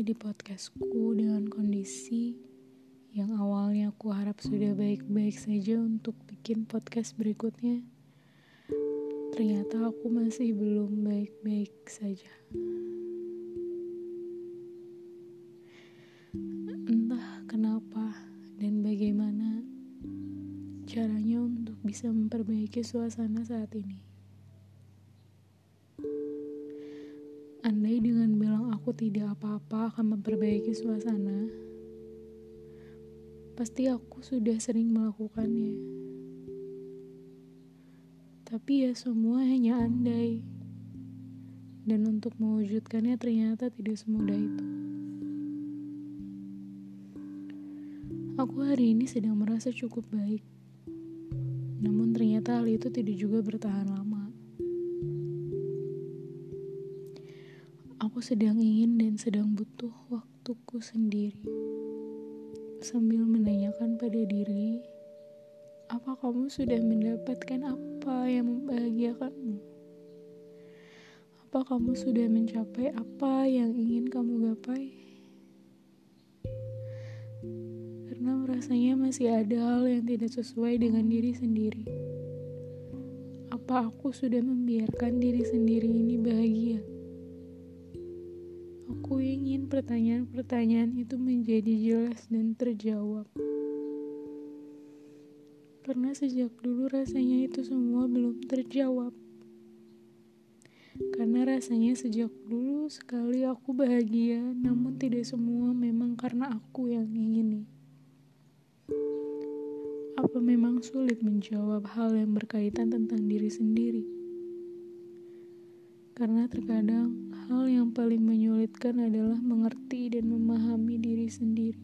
di podcastku dengan kondisi yang awalnya aku harap sudah baik-baik saja untuk bikin podcast berikutnya. Ternyata aku masih belum baik-baik saja. Entah kenapa dan bagaimana caranya untuk bisa memperbaiki suasana saat ini. Andai dengan bilang aku tidak apa-apa akan memperbaiki suasana, pasti aku sudah sering melakukannya. Tapi ya semua hanya andai. Dan untuk mewujudkannya ternyata tidak semudah itu. Aku hari ini sedang merasa cukup baik. Namun ternyata hal itu tidak juga bertahan lama. Aku sedang ingin dan sedang butuh waktuku sendiri. Sambil menanyakan pada diri, apa kamu sudah mendapatkan apa yang membahagiakanmu? Apa kamu sudah mencapai apa yang ingin kamu gapai? Karena rasanya masih ada hal yang tidak sesuai dengan diri sendiri. Apa aku sudah membiarkan diri sendiri ini bahagia? Aku ingin pertanyaan-pertanyaan itu menjadi jelas dan terjawab. Karena sejak dulu rasanya itu semua belum terjawab. Karena rasanya sejak dulu sekali aku bahagia, namun tidak semua memang karena aku yang ingin. Apa memang sulit menjawab hal yang berkaitan tentang diri sendiri? Karena terkadang hal yang paling menyulitkan adalah mengerti dan memahami diri sendiri.